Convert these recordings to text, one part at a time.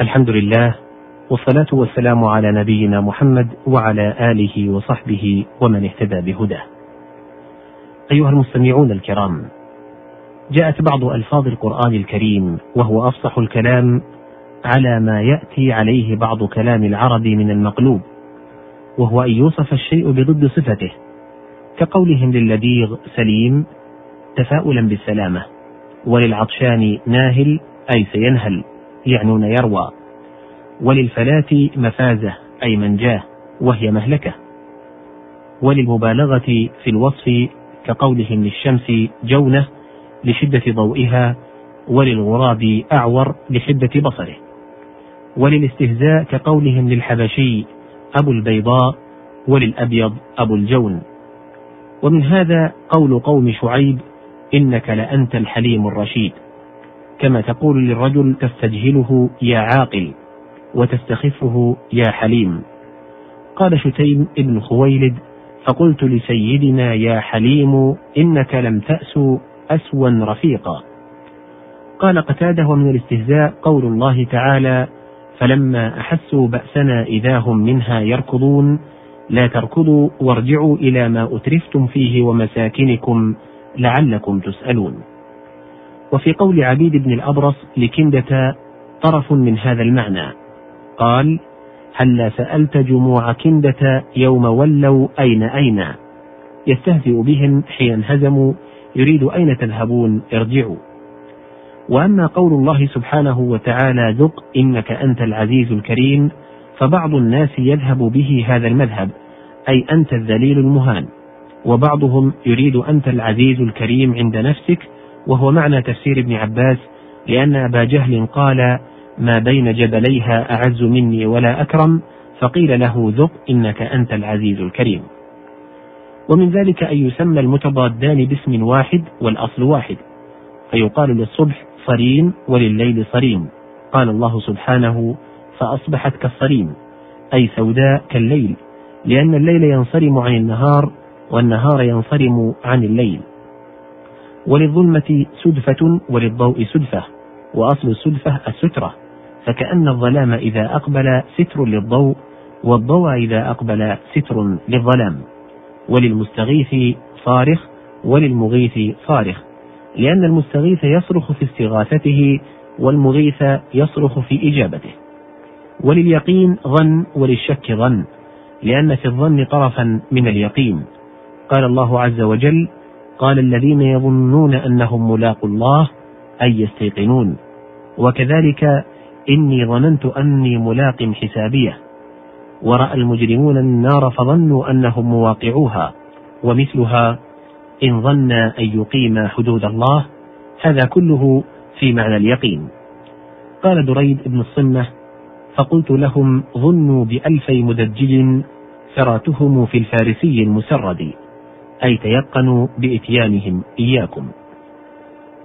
الحمد لله والصلاة والسلام على نبينا محمد وعلى آله وصحبه ومن اهتدى بهداه. أيها المستمعون الكرام، جاءت بعض ألفاظ القرآن الكريم وهو أفصح الكلام على ما يأتي عليه بعض كلام العرب من المقلوب، وهو أن يوصف الشيء بضد صفته، كقولهم للذيغ سليم تفاؤلا بالسلامة، وللعطشان ناهل أي سينهل يعنون يروى. وللفلاة مفازة أي منجاة وهي مهلكة. وللمبالغة في الوصف كقولهم للشمس جونة لشدة ضوئها وللغراب أعور لحدة بصره. وللاستهزاء كقولهم للحبشي أبو البيضاء وللأبيض أبو الجون. ومن هذا قول قوم شعيب إنك لأنت الحليم الرشيد. كما تقول للرجل تستجهله يا عاقل وتستخفه يا حليم. قال شتيم ابن خويلد فقلت لسيدنا يا حليم إنك لم تأسو أسوا رفيقا. قال قتادة ومن الاستهزاء قول الله تعالى فلما أحسوا بأسنا إذا هم منها يركضون لا تركضوا وارجعوا إلى ما أترفتم فيه ومساكنكم لعلكم تسألون. وفي قول عبيد بن الأبرص لكندة طرف من هذا المعنى. قال هلا سألت جموع كندة يوم ولوا أين أين؟ يستهزئ بهم حين انهزموا يريد أين تذهبون؟ ارجعوا. وأما قول الله سبحانه وتعالى ذق إنك أنت العزيز الكريم فبعض الناس يذهب به هذا المذهب أي أنت الذليل المهان. وبعضهم يريد أنت العزيز الكريم عند نفسك وهو معنى تفسير ابن عباس لأن أبا جهل قال ما بين جبليها أعز مني ولا أكرم فقيل له ذق إنك أنت العزيز الكريم. ومن ذلك أن يسمى المتضادان باسم واحد والأصل واحد فيقال للصبح صريم ولليل صريم قال الله سبحانه فأصبحت كالصريم أي سوداء كالليل لأن الليل ينصرم عن النهار والنهار ينصرم عن الليل وللظلمة سدفة وللضوء سدفة وأصل السدفة السترة فكأن الظلام إذا أقبل ستر للضوء والضوء إذا أقبل ستر للظلام. وللمستغيث صارخ وللمغيث صارخ لأن المستغيث يصرخ في استغاثته والمغيث يصرخ في إجابته. ولليقين ظن وللشك ظن لأن في الظن طرفا من اليقين. قال الله عز وجل قال الذين يظنون أنهم ملاقوا الله أي يستيقنون. وكذلك إني ظننت أني ملاق حسابية. ورأى المجرمون النار فظنوا أنهم مواقعوها. ومثلها إن ظن أن يقيم حدود الله هذا كله في معنى اليقين. قال دريد بن الصمة فقلت لهم ظنوا بألفي مدجج ثراتهم في الفارسي المسرد. أي تيقنوا بإتيانهم إياكم.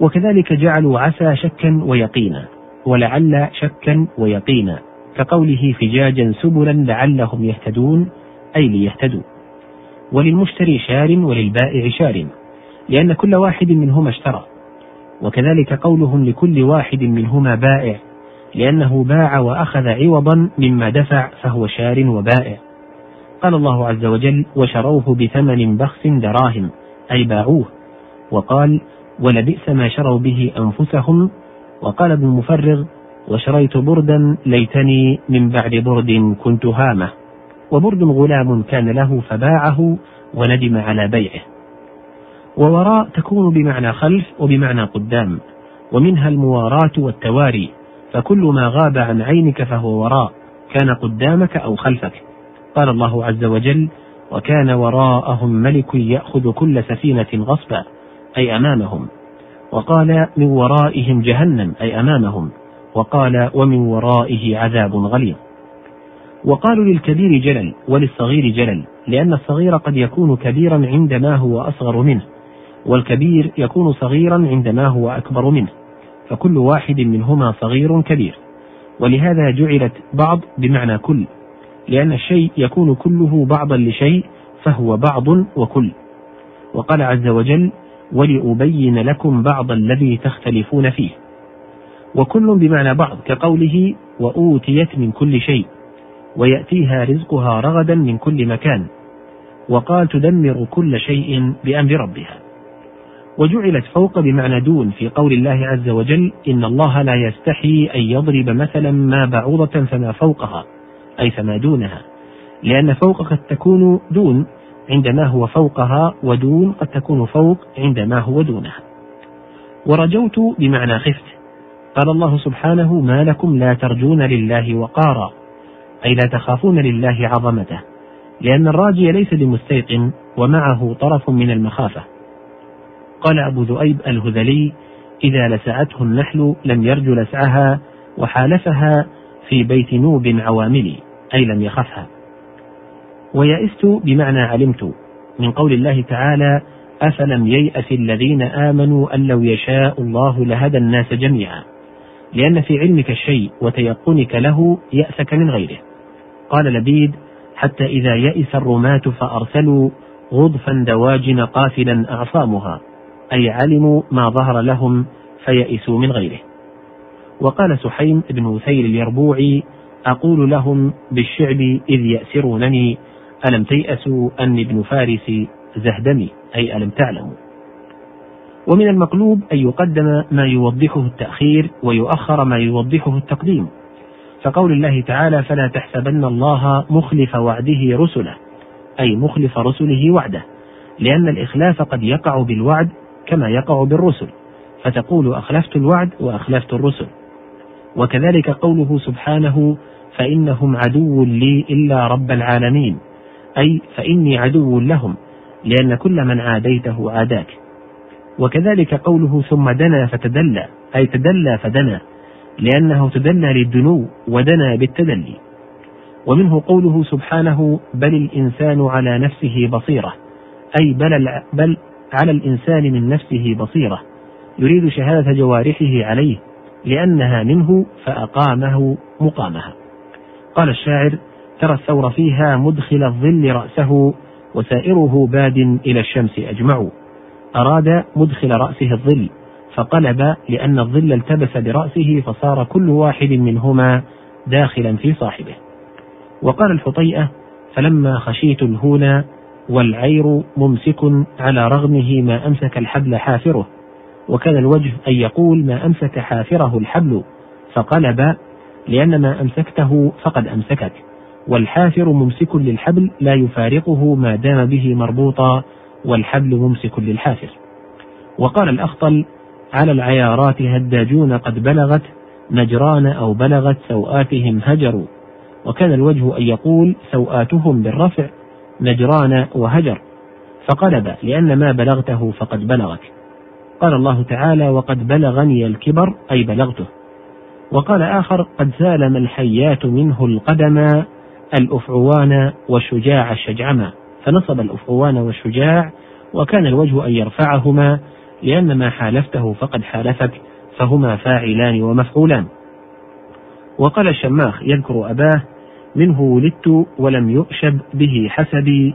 وكذلك جعلوا عسى شكا ويقينا ولعل شكا ويقينا كقوله فجاجا سبلا لعلهم يهتدون أي ليهتدوا. وللمشتري شار وللبائع شار لأن كل واحد منهما اشترى. وكذلك قولهم لكل واحد منهما بائع لأنه باع وأخذ عوضا مما دفع فهو شار وبائع. قال الله عز وجل وشروه بثمن بخس دراهم أي باعوه. وقال ولبئس ما شروا به أنفسهم. وقال ابن المفرغ وشريت بردا ليتني من بعد برد كنت هامة وبرد غلام كان له فباعه وندم على بيعه. ووراء تكون بمعنى خلف وبمعنى قدام ومنها المواراة والتواري فكل ما غاب عن عينك فهو وراء كان قدامك أو خلفك. قال الله عز وجل وكان وراءهم ملك يأخذ كل سفينة غصبا أي أمامهم. وقال من ورائهم جهنم أي أمامهم. وقال ومن ورائه عذاب غليظ. وقالوا للكبير جلل وللصغير جلل لأن الصغير قد يكون كبيرا عندما هو أصغر منه والكبير يكون صغيرا عندما هو أكبر منه فكل واحد منهما صغير كبير. ولهذا جعلت بعض بمعنى كل. لأن الشيء يكون كله بعضا لشيء فهو بعض وكل. وقال عز وجل ولأبين لكم بعض الذي تختلفون فيه. وكل بمعنى بعض كقوله وأوتيت من كل شيء ويأتيها رزقها رغدا من كل مكان وقال تدمر كل شيء بأمر ربها. وجعلت فوق بمعنى دون في قول الله عز وجل إن الله لا يستحي أن يضرب مثلا ما بعوضة فما فوقها. أي فما دونها لأن فوق قد تكون دون عندما هو فوقها ودون قد تكون فوق عندما هو دونها. ورجوت بمعنى خفت. قال الله سبحانه ما لكم لا ترجون لله وقارا. أي لا تخافون لله عظمته لأن الراجي ليس بمستيقن ومعه طرف من المخافة. قال أبو ذؤيب الهذلي إذا لسعته النحل لم يرج لسعها وحالفها في بيت نوب عواملي. أي لم يخفها. ويئست بمعنى علمت من قول الله تعالى أفلم ييأس الذين آمنوا أن لو يشاء الله لهدى الناس جميعا. لأن في علمك الشيء وتيقنك له يأسك من غيره. قال لبيد حتى إذا يئس الرماة فأرسلوا غضفا دواجن قافلا أعصامها أي علموا ما ظهر لهم فيئسوا من غيره. وقال سحيم بن وثير اليربوعي أقول لهم بالشعب إذ يأسرونني ألم تيأسوا أني ابن فارس زهدمي؟ أي ألم تعلموا؟ ومن المقلوب أن يقدم ما يوضحه التأخير ويؤخر ما يوضحه التقديم. فقول الله تعالى فلا تحسبن الله مخلف وعده رسله أي مخلف رسله وعده لأن الإخلاف قد يقع بالوعد كما يقع بالرسل. فتقول أخلفت الوعد وأخلفت الرسل وكذلك قوله سبحانه فإنهم عدو لي إلا رب العالمين. أي فإني عدو لهم لأن كل من عاديته عاداك. وكذلك قوله ثم دنا فتدلى أي تدلى فدنا لأنه تدلى للدنو ودنا بالتدلي. ومنه قوله سبحانه بل الإنسان على نفسه بصيرة. أي بل, بل على الإنسان من نفسه بصيرة. يريد شهادة جوارحه عليه لأنها منه فأقامه مقامها. قال الشاعر ترى الثور فيها مدخل الظل رأسه وسائره باد إلى الشمس أجمع. أراد مدخل رأسه الظل فقلب لأن الظل التبس برأسه فصار كل واحد منهما داخلا في صاحبه. وقال الحطيئة فلما خشيت الهون والعير ممسك على رغمه ما أمسك الحبل حافره. وكان الوجه أن يقول ما أمسك حافره الحبل فقلب لأن ما أمسكته فقد أمسكك. والحافر ممسك للحبل لا يفارقه ما دام به مربوطا والحبل ممسك للحافر. وقال الأخطل على العيارات هداجون قد بلغت نجران أو بلغت سوآتهم هجروا. وكان الوجه أن يقول سوآتهم بالرفع نجران وهجر. فقلب لأن ما بلغته فقد بلغك. قال الله تعالى وقد بلغني الكبر أي بلغته. وقال آخر قد سالم الحيات منه القدم الأفعوان والشجاع الشجعما فنصب الأفعوان والشجاع وكان الوجه أن يرفعهما لأن ما حالفته فقد حالفك فهما فاعلان ومفعولان. وقال الشماخ يذكر أباه منه ولدت ولم يؤشب به حسبي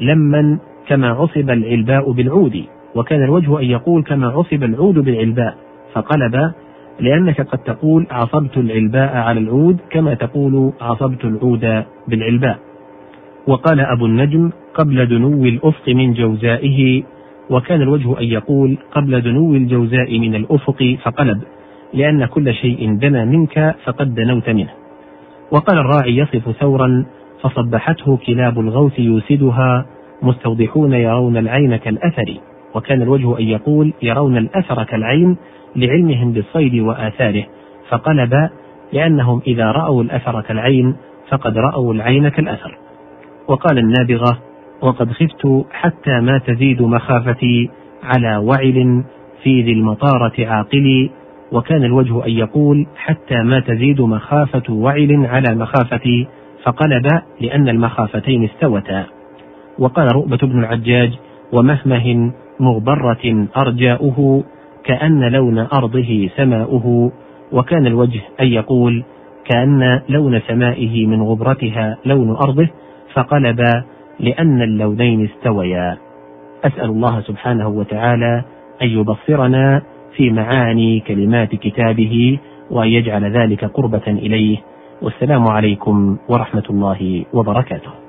لما كما عصب العلباء بالعود. وكان الوجه أن يقول كما عصب العود بالعلباء. فقلب لأنك قد تقول عصبت العلباء على العود كما تقول عصبت العود بالعلباء. وقال أبو النجم قبل دنو الأفق من جوزائه وكان الوجه أن يقول قبل دنو الجوزاء من الأفق فقلب لأن كل شيء دنا منك فقد دنوت منه. وقال الراعي يصف ثورا فصبحته كلاب الغوث يوسدها مستوضحون يرون العين كالأثر وكان الوجه أن يقول يرون الأثر كالعين لعلمهم بالصيد وآثاره فقلب لأنهم إذا رأوا الأثر كالعين فقد رأوا العين كالأثر. وقال النابغة وقد خفت حتى ما تزيد مخافتي على وعل في ذي المطارة عاقلي وكان الوجه أن يقول حتى ما تزيد مخافة وعل على مخافتي فقلب لأن المخافتين استوتا. وقال رؤبة بن العجاج ومهمه مغبرة أرجاؤه كأن لون أرضه سماؤه وكان الوجه أن يقول كأن لون سمائه من غبرتها لون أرضه فقلب لأن اللونين استويا. أسأل الله سبحانه وتعالى أن يبصرنا في معاني كلمات كتابه وأن يجعل ذلك قربة إليه. والسلام عليكم ورحمة الله وبركاته.